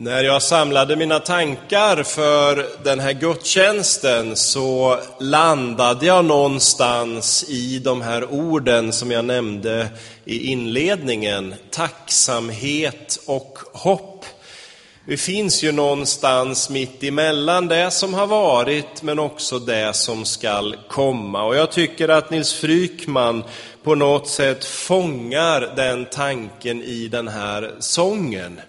När jag samlade mina tankar för den här gudstjänsten så landade jag någonstans i de här orden som jag nämnde i inledningen, tacksamhet och hopp. Vi finns ju någonstans mitt emellan det som har varit men också det som skall komma. Och jag tycker att Nils Frykman på något sätt fångar den tanken i den här sången.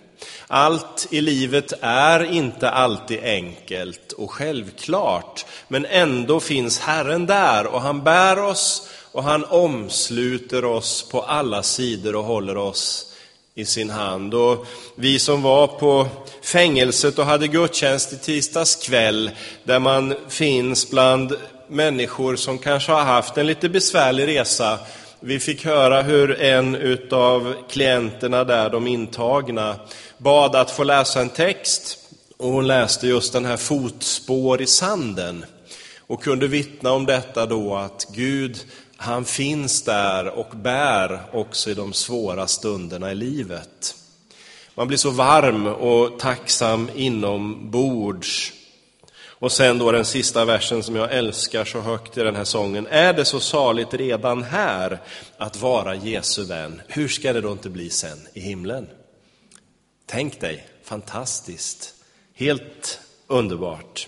Allt i livet är inte alltid enkelt och självklart, men ändå finns Herren där och han bär oss och han omsluter oss på alla sidor och håller oss i sin hand. Och vi som var på fängelset och hade gudstjänst i tisdags kväll, där man finns bland människor som kanske har haft en lite besvärlig resa, vi fick höra hur en av klienterna där, de intagna, bad att få läsa en text. Och hon läste just den här fotspår i sanden. Och kunde vittna om detta då att Gud, han finns där och bär också i de svåra stunderna i livet. Man blir så varm och tacksam inombords och sen då den sista versen som jag älskar så högt i den här sången. Är det så saligt redan här att vara Jesu vän, hur ska det då inte bli sen i himlen? Tänk dig, fantastiskt, helt underbart.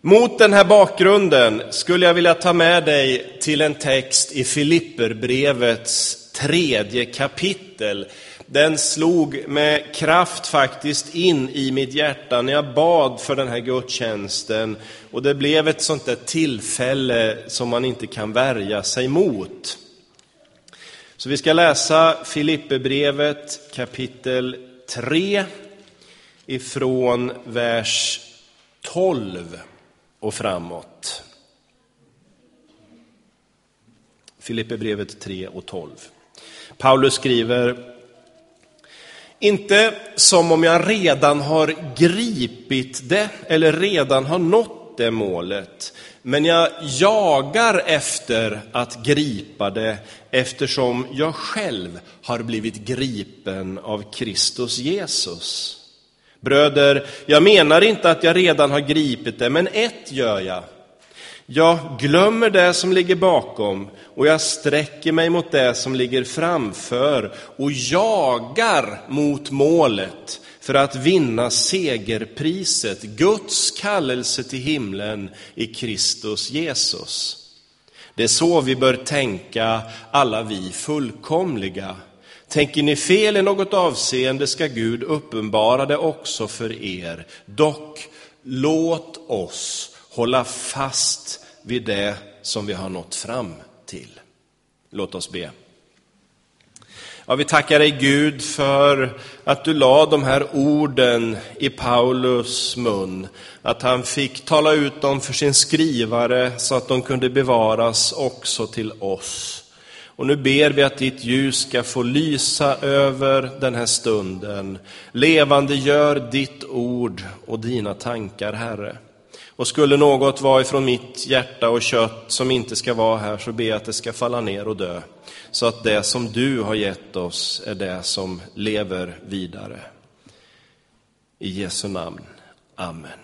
Mot den här bakgrunden skulle jag vilja ta med dig till en text i Filipperbrevets tredje kapitel den slog med kraft faktiskt in i mitt hjärta när jag bad för den här gudstjänsten. Och det blev ett sånt där tillfälle som man inte kan värja sig mot. Så vi ska läsa Filipperbrevet kapitel 3 ifrån vers 12 och framåt. Filipperbrevet 3 och 12. Paulus skriver inte som om jag redan har gripit det eller redan har nått det målet. Men jag jagar efter att gripa det eftersom jag själv har blivit gripen av Kristus Jesus. Bröder, jag menar inte att jag redan har gripit det, men ett gör jag. Jag glömmer det som ligger bakom och jag sträcker mig mot det som ligger framför och jagar mot målet för att vinna segerpriset, Guds kallelse till himlen i Kristus Jesus. Det är så vi bör tänka, alla vi fullkomliga. Tänker ni fel i något avseende ska Gud uppenbara det också för er. Dock, låt oss hålla fast vid det som vi har nått fram till. Låt oss be. Ja, vi tackar dig Gud för att du la de här orden i Paulus mun, att han fick tala ut dem för sin skrivare så att de kunde bevaras också till oss. Och nu ber vi att ditt ljus ska få lysa över den här stunden. Levande gör ditt ord och dina tankar, Herre. Och skulle något vara ifrån mitt hjärta och kött som inte ska vara här, så ber jag att det ska falla ner och dö. Så att det som du har gett oss är det som lever vidare. I Jesu namn. Amen.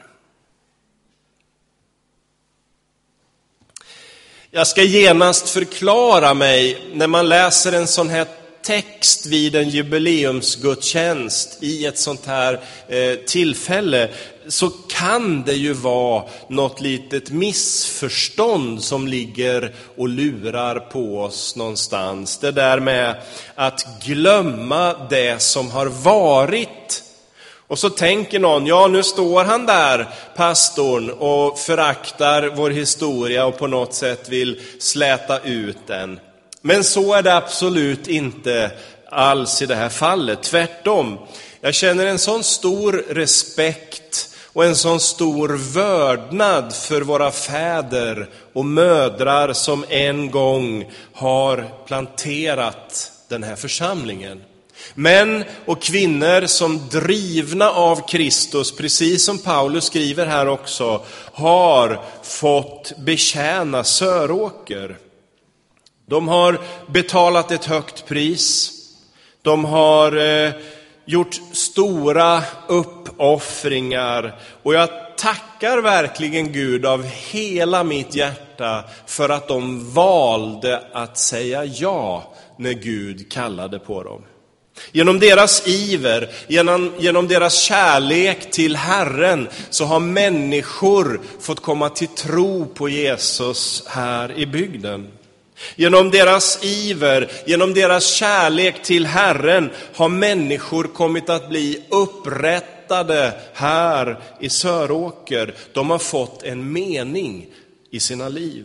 Jag ska genast förklara mig när man läser en sån här text vid en jubileumsgudstjänst i ett sånt här eh, tillfälle så kan det ju vara något litet missförstånd som ligger och lurar på oss någonstans. Det där med att glömma det som har varit. Och så tänker någon, ja nu står han där, pastorn, och föraktar vår historia och på något sätt vill släta ut den. Men så är det absolut inte alls i det här fallet, tvärtom. Jag känner en sån stor respekt och en sån stor vördnad för våra fäder och mödrar som en gång har planterat den här församlingen. Män och kvinnor som drivna av Kristus, precis som Paulus skriver här också, har fått betjäna Söråker. De har betalat ett högt pris. De har eh, gjort stora uppoffringar och jag tackar verkligen Gud av hela mitt hjärta för att de valde att säga ja när Gud kallade på dem. Genom deras iver, genom, genom deras kärlek till Herren, så har människor fått komma till tro på Jesus här i bygden. Genom deras iver, genom deras kärlek till Herren har människor kommit att bli upprättade här i Söråker. De har fått en mening i sina liv.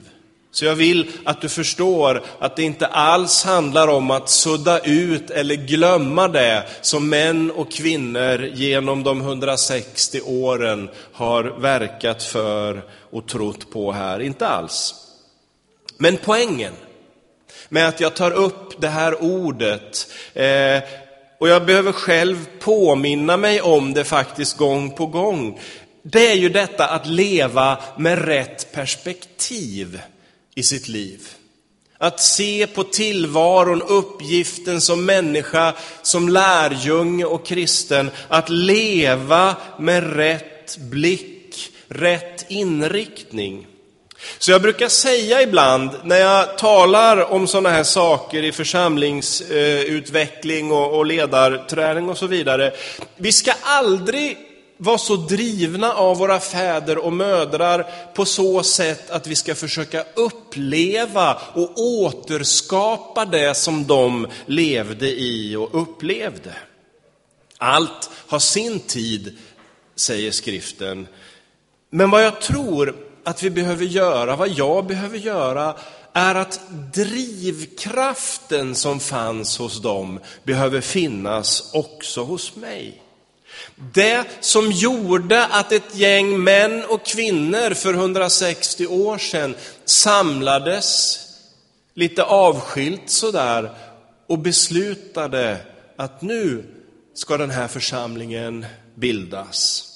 Så jag vill att du förstår att det inte alls handlar om att sudda ut eller glömma det som män och kvinnor genom de 160 åren har verkat för och trott på här. Inte alls. Men poängen med att jag tar upp det här ordet, eh, och jag behöver själv påminna mig om det faktiskt gång på gång, det är ju detta att leva med rätt perspektiv i sitt liv. Att se på tillvaron, uppgiften som människa, som lärjunge och kristen, att leva med rätt blick, rätt inriktning. Så jag brukar säga ibland när jag talar om sådana här saker i församlingsutveckling och ledarträning och så vidare. Vi ska aldrig vara så drivna av våra fäder och mödrar på så sätt att vi ska försöka uppleva och återskapa det som de levde i och upplevde. Allt har sin tid, säger skriften. Men vad jag tror att vi behöver göra, vad jag behöver göra, är att drivkraften som fanns hos dem behöver finnas också hos mig. Det som gjorde att ett gäng män och kvinnor för 160 år sedan samlades lite avskilt sådär och beslutade att nu ska den här församlingen bildas.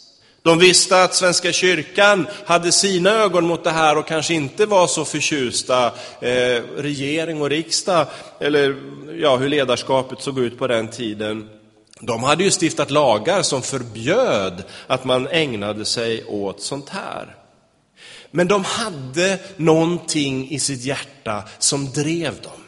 De visste att Svenska kyrkan hade sina ögon mot det här och kanske inte var så förtjusta, eh, regering och riksdag, eller ja, hur ledarskapet såg ut på den tiden. De hade ju stiftat lagar som förbjöd att man ägnade sig åt sånt här. Men de hade någonting i sitt hjärta som drev dem.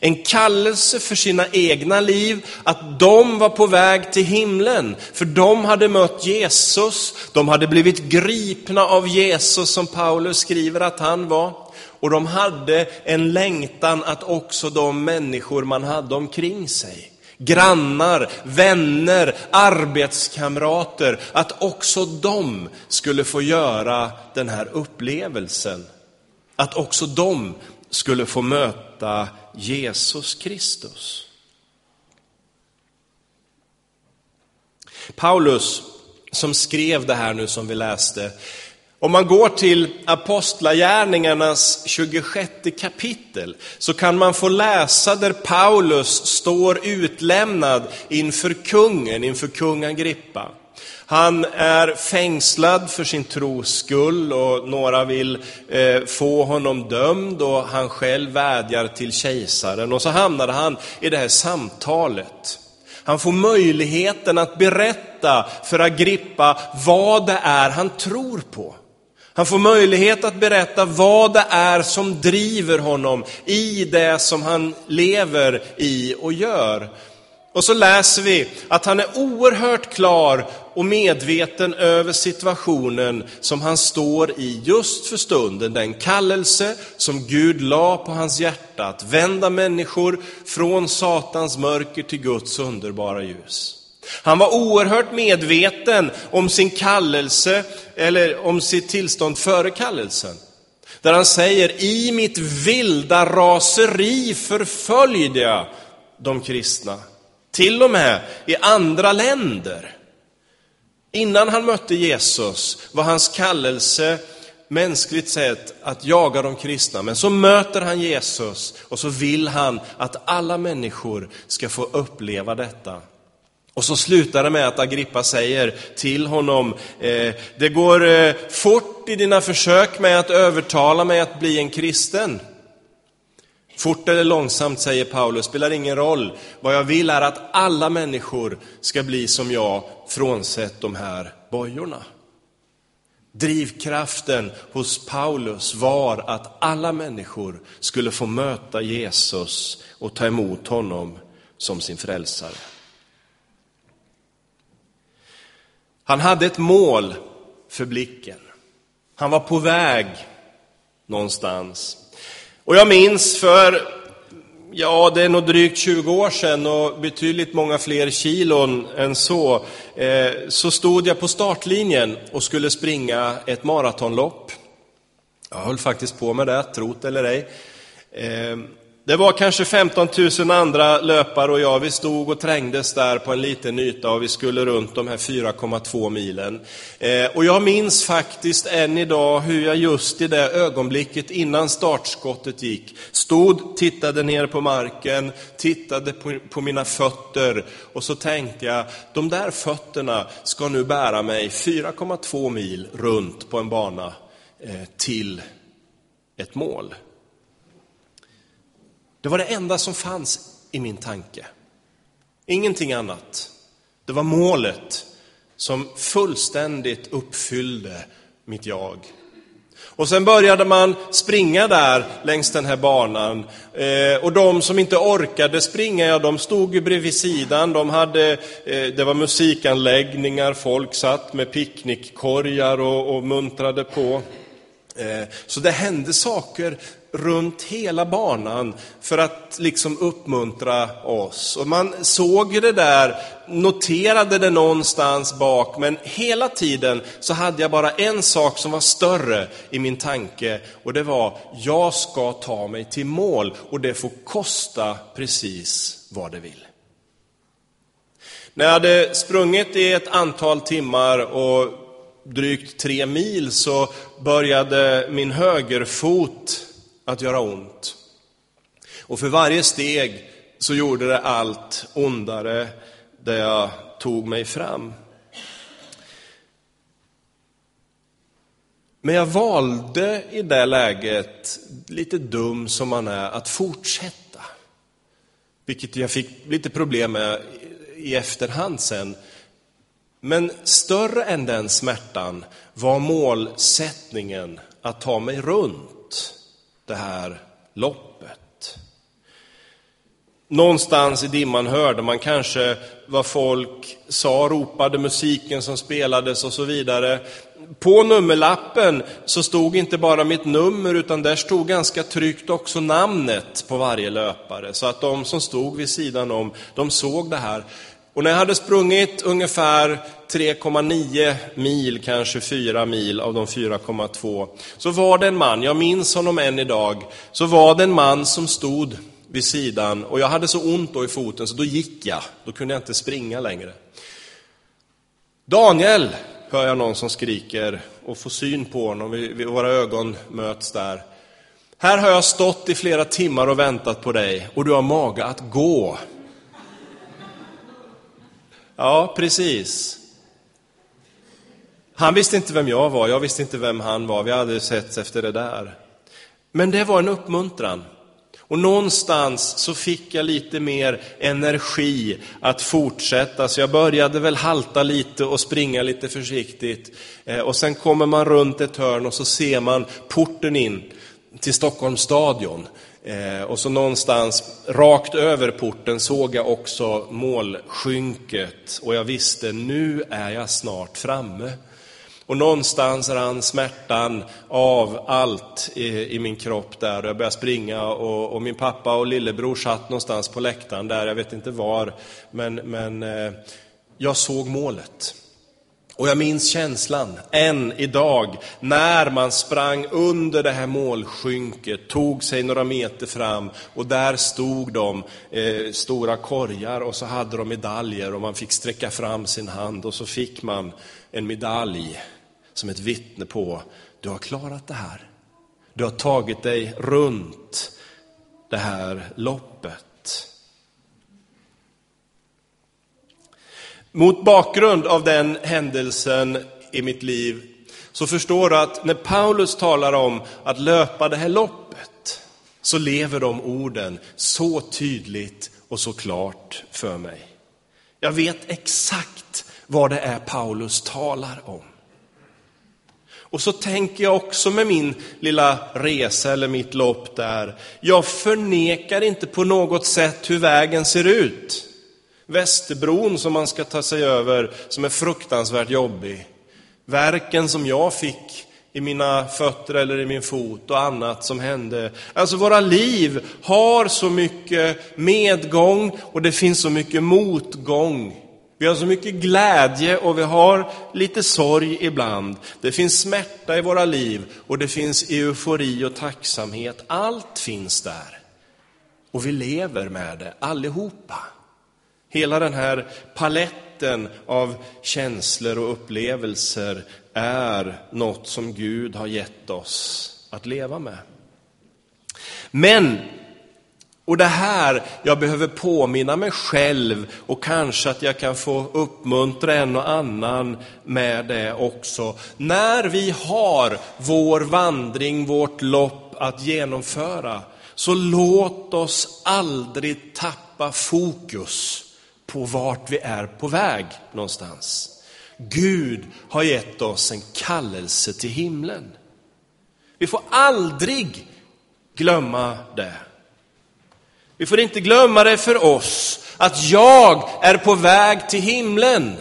En kallelse för sina egna liv, att de var på väg till himlen. För de hade mött Jesus, de hade blivit gripna av Jesus som Paulus skriver att han var. Och de hade en längtan att också de människor man hade omkring sig, grannar, vänner, arbetskamrater, att också de skulle få göra den här upplevelsen. Att också de skulle få möta Jesus Kristus. Paulus, som skrev det här nu som vi läste, om man går till Apostlagärningarnas 26 kapitel så kan man få läsa där Paulus står utlämnad inför kungen, inför kung Agrippa. Han är fängslad för sin tros skull och några vill eh, få honom dömd och han själv vädjar till kejsaren och så hamnade han i det här samtalet. Han får möjligheten att berätta för Agrippa vad det är han tror på. Han får möjlighet att berätta vad det är som driver honom i det som han lever i och gör. Och så läser vi att han är oerhört klar och medveten över situationen som han står i just för stunden. Den kallelse som Gud la på hans hjärta att vända människor från Satans mörker till Guds underbara ljus. Han var oerhört medveten om sin kallelse, eller om sitt tillstånd före kallelsen. Där han säger, i mitt vilda raseri förföljde jag de kristna. Till och med i andra länder. Innan han mötte Jesus var hans kallelse mänskligt sett att jaga de kristna. Men så möter han Jesus och så vill han att alla människor ska få uppleva detta. Och så slutar det med att Agrippa säger till honom, eh, det går eh, fort i dina försök med att övertala mig att bli en kristen. Fort eller långsamt, säger Paulus, spelar ingen roll. Vad jag vill är att alla människor ska bli som jag, frånsett de här bojorna. Drivkraften hos Paulus var att alla människor skulle få möta Jesus och ta emot honom som sin frälsare. Han hade ett mål för blicken. Han var på väg någonstans. Och jag minns för, ja det är nog drygt 20 år sedan och betydligt många fler kilon än så, eh, så stod jag på startlinjen och skulle springa ett maratonlopp. Jag höll faktiskt på med det, trot eller ej. Eh, det var kanske 15 000 andra löpare och jag, vi stod och trängdes där på en liten yta och vi skulle runt de här 4,2 milen. Eh, och jag minns faktiskt än idag hur jag just i det ögonblicket innan startskottet gick, stod, tittade ner på marken, tittade på, på mina fötter och så tänkte jag, de där fötterna ska nu bära mig 4,2 mil runt på en bana eh, till ett mål. Det var det enda som fanns i min tanke. Ingenting annat. Det var målet som fullständigt uppfyllde mitt jag. Och sen började man springa där längs den här banan. Eh, och de som inte orkade springa, ja de stod ju bredvid sidan. De hade, eh, det var musikanläggningar, folk satt med picknickkorgar och, och muntrade på. Eh, så det hände saker runt hela banan för att liksom uppmuntra oss. Och man såg det där, noterade det någonstans bak, men hela tiden så hade jag bara en sak som var större i min tanke och det var, jag ska ta mig till mål och det får kosta precis vad det vill. När jag hade sprungit i ett antal timmar och drygt tre mil så började min högerfot att göra ont. Och för varje steg så gjorde det allt ondare där jag tog mig fram. Men jag valde i det läget, lite dum som man är, att fortsätta. Vilket jag fick lite problem med i efterhand sen. Men större än den smärtan var målsättningen att ta mig runt det här loppet. Någonstans i dimman hörde man kanske vad folk sa, ropade, musiken som spelades och så vidare. På nummerlappen så stod inte bara mitt nummer utan där stod ganska tryggt också namnet på varje löpare. Så att de som stod vid sidan om, de såg det här. Och när jag hade sprungit ungefär 3,9 mil, kanske 4 mil av de 4,2, så var det en man, jag minns honom än idag, så var det en man som stod vid sidan och jag hade så ont då i foten så då gick jag, då kunde jag inte springa längre. Daniel, hör jag någon som skriker och får syn på honom, våra ögon möts där. Här har jag stått i flera timmar och väntat på dig och du har mage att gå. Ja, precis. Han visste inte vem jag var, jag visste inte vem han var, vi hade setts efter det där. Men det var en uppmuntran. Och någonstans så fick jag lite mer energi att fortsätta, så jag började väl halta lite och springa lite försiktigt. Eh, och sen kommer man runt ett hörn och så ser man porten in till Stockholms stadion. Eh, och så någonstans rakt över porten såg jag också målskynket och jag visste, nu är jag snart framme. Och någonstans rann smärtan av allt i, i, min kropp där. Och jag började springa och, och, min pappa och lillebror satt någonstans på läktaren där, jag vet inte var. Men, men eh, jag såg målet. Och jag minns känslan än idag när man sprang under det här målskynket, tog sig några meter fram och där stod de, eh, stora korgar och så hade de medaljer och man fick sträcka fram sin hand och så fick man en medalj som ett vittne på, du har klarat det här. Du har tagit dig runt det här loppet. Mot bakgrund av den händelsen i mitt liv så förstår du att när Paulus talar om att löpa det här loppet, så lever de orden så tydligt och så klart för mig. Jag vet exakt vad det är Paulus talar om. Och så tänker jag också med min lilla resa eller mitt lopp där, jag förnekar inte på något sätt hur vägen ser ut. Västerbron som man ska ta sig över, som är fruktansvärt jobbig. Verken som jag fick i mina fötter eller i min fot och annat som hände. Alltså våra liv har så mycket medgång och det finns så mycket motgång. Vi har så mycket glädje och vi har lite sorg ibland. Det finns smärta i våra liv och det finns eufori och tacksamhet. Allt finns där. Och vi lever med det allihopa. Hela den här paletten av känslor och upplevelser är något som Gud har gett oss att leva med. Men, och det här, jag behöver påminna mig själv och kanske att jag kan få uppmuntra en och annan med det också. När vi har vår vandring, vårt lopp att genomföra, så låt oss aldrig tappa fokus på vart vi är på väg någonstans. Gud har gett oss en kallelse till himlen. Vi får aldrig glömma det. Vi får inte glömma det för oss, att jag är på väg till himlen.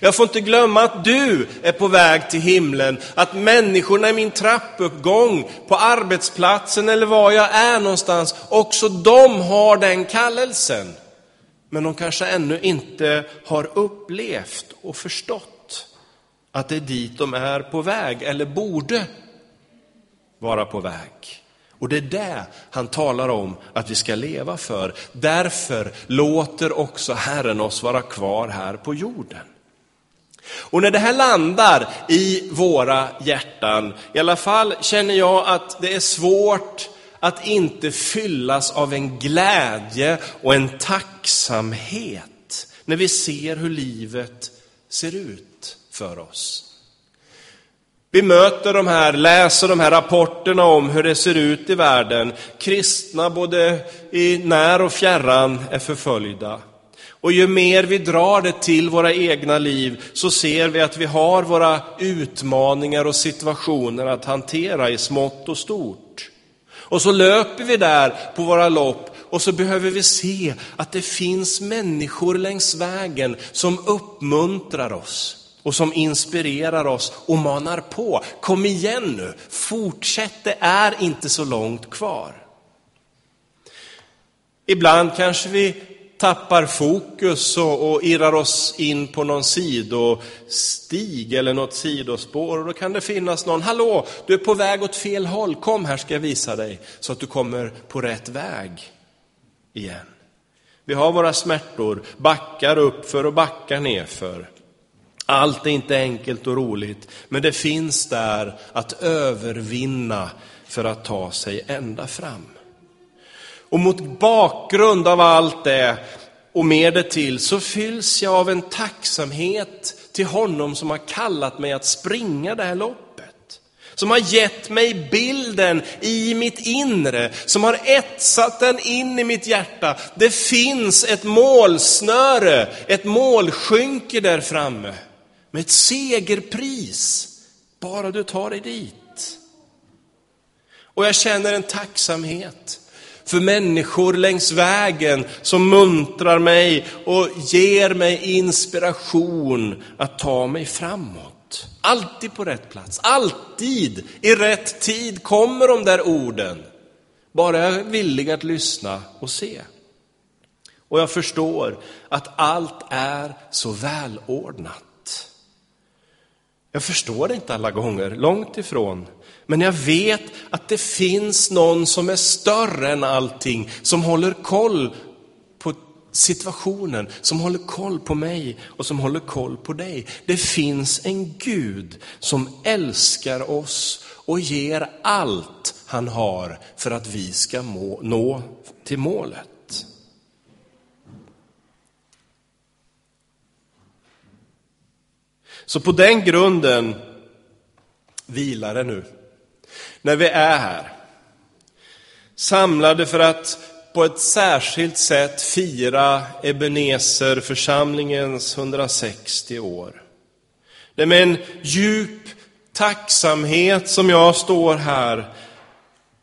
Jag får inte glömma att du är på väg till himlen, att människorna i min trappuppgång, på arbetsplatsen eller var jag är någonstans, också de har den kallelsen men de kanske ännu inte har upplevt och förstått att det är dit de är på väg, eller borde vara på väg. Och det är det han talar om att vi ska leva för. Därför låter också Herren oss vara kvar här på jorden. Och när det här landar i våra hjärtan, i alla fall känner jag att det är svårt att inte fyllas av en glädje och en tacksamhet när vi ser hur livet ser ut för oss. Vi möter de här, läser de här rapporterna om hur det ser ut i världen. Kristna både i när och fjärran är förföljda. Och ju mer vi drar det till våra egna liv så ser vi att vi har våra utmaningar och situationer att hantera i smått och stort. Och så löper vi där på våra lopp och så behöver vi se att det finns människor längs vägen som uppmuntrar oss och som inspirerar oss och manar på. Kom igen nu, fortsätt, det är inte så långt kvar. Ibland kanske vi tappar fokus och, och irrar oss in på någon sidostig eller något sidospår. Och då kan det finnas någon, hallå, du är på väg åt fel håll, kom här ska jag visa dig så att du kommer på rätt väg igen. Vi har våra smärtor, backar uppför och backar nerför. Allt är inte enkelt och roligt, men det finns där att övervinna för att ta sig ända fram. Och mot bakgrund av allt det och mer det till så fylls jag av en tacksamhet till honom som har kallat mig att springa det här loppet. Som har gett mig bilden i mitt inre, som har etsat den in i mitt hjärta. Det finns ett målsnöre, ett målskynke där framme med ett segerpris, bara du tar dig dit. Och jag känner en tacksamhet för människor längs vägen som muntrar mig och ger mig inspiration att ta mig framåt. Alltid på rätt plats, alltid i rätt tid kommer de där orden. Bara jag är villig att lyssna och se. Och jag förstår att allt är så välordnat. Jag förstår det inte alla gånger, långt ifrån. Men jag vet att det finns någon som är större än allting, som håller koll på situationen, som håller koll på mig och som håller koll på dig. Det finns en Gud som älskar oss och ger allt han har för att vi ska må, nå till målet. Så på den grunden vilar det nu. När vi är här. samlade för att på ett särskilt sätt fira Ebenezer församlingens 160 år. Det är med en djup tacksamhet som jag står här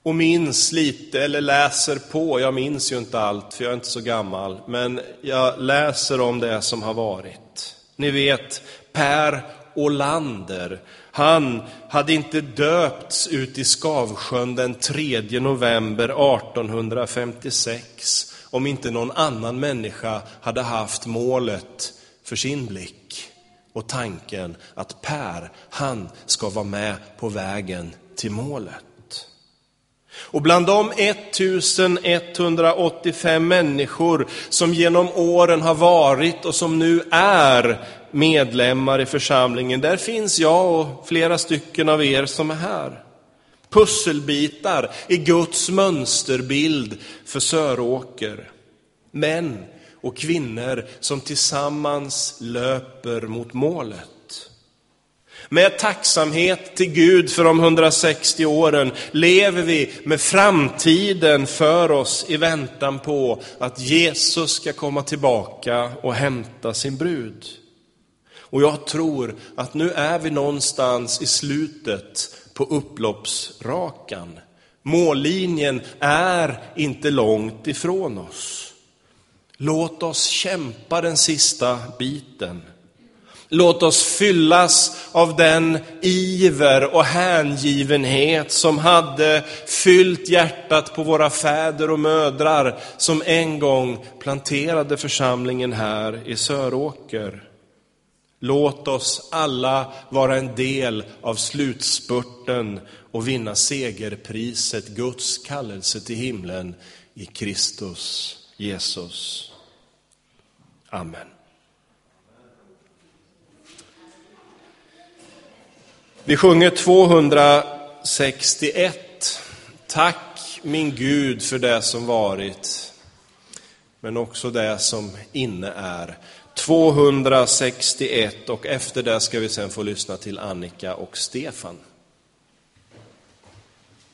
och minns lite, eller läser på. Jag minns ju inte allt, för jag är inte så gammal. Men jag läser om det som har varit. Ni vet, Per Olander, han hade inte döpts ut i Skavsjön den 3 november 1856 om inte någon annan människa hade haft målet för sin blick och tanken att Per, han ska vara med på vägen till målet. Och bland de 1185 människor som genom åren har varit och som nu är medlemmar i församlingen, där finns jag och flera stycken av er som är här. Pusselbitar i Guds mönsterbild för Söråker. Män och kvinnor som tillsammans löper mot målet. Med tacksamhet till Gud för de 160 åren lever vi med framtiden för oss i väntan på att Jesus ska komma tillbaka och hämta sin brud. Och jag tror att nu är vi någonstans i slutet på upploppsrakan. Mållinjen är inte långt ifrån oss. Låt oss kämpa den sista biten. Låt oss fyllas av den iver och hängivenhet som hade fyllt hjärtat på våra fäder och mödrar som en gång planterade församlingen här i Söråker. Låt oss alla vara en del av slutspurten och vinna segerpriset, Guds kallelse till himlen i Kristus Jesus. Amen. Vi sjunger 261. Tack min Gud för det som varit, men också det som inne är. 261 och efter det ska vi sen få lyssna till Annika och Stefan.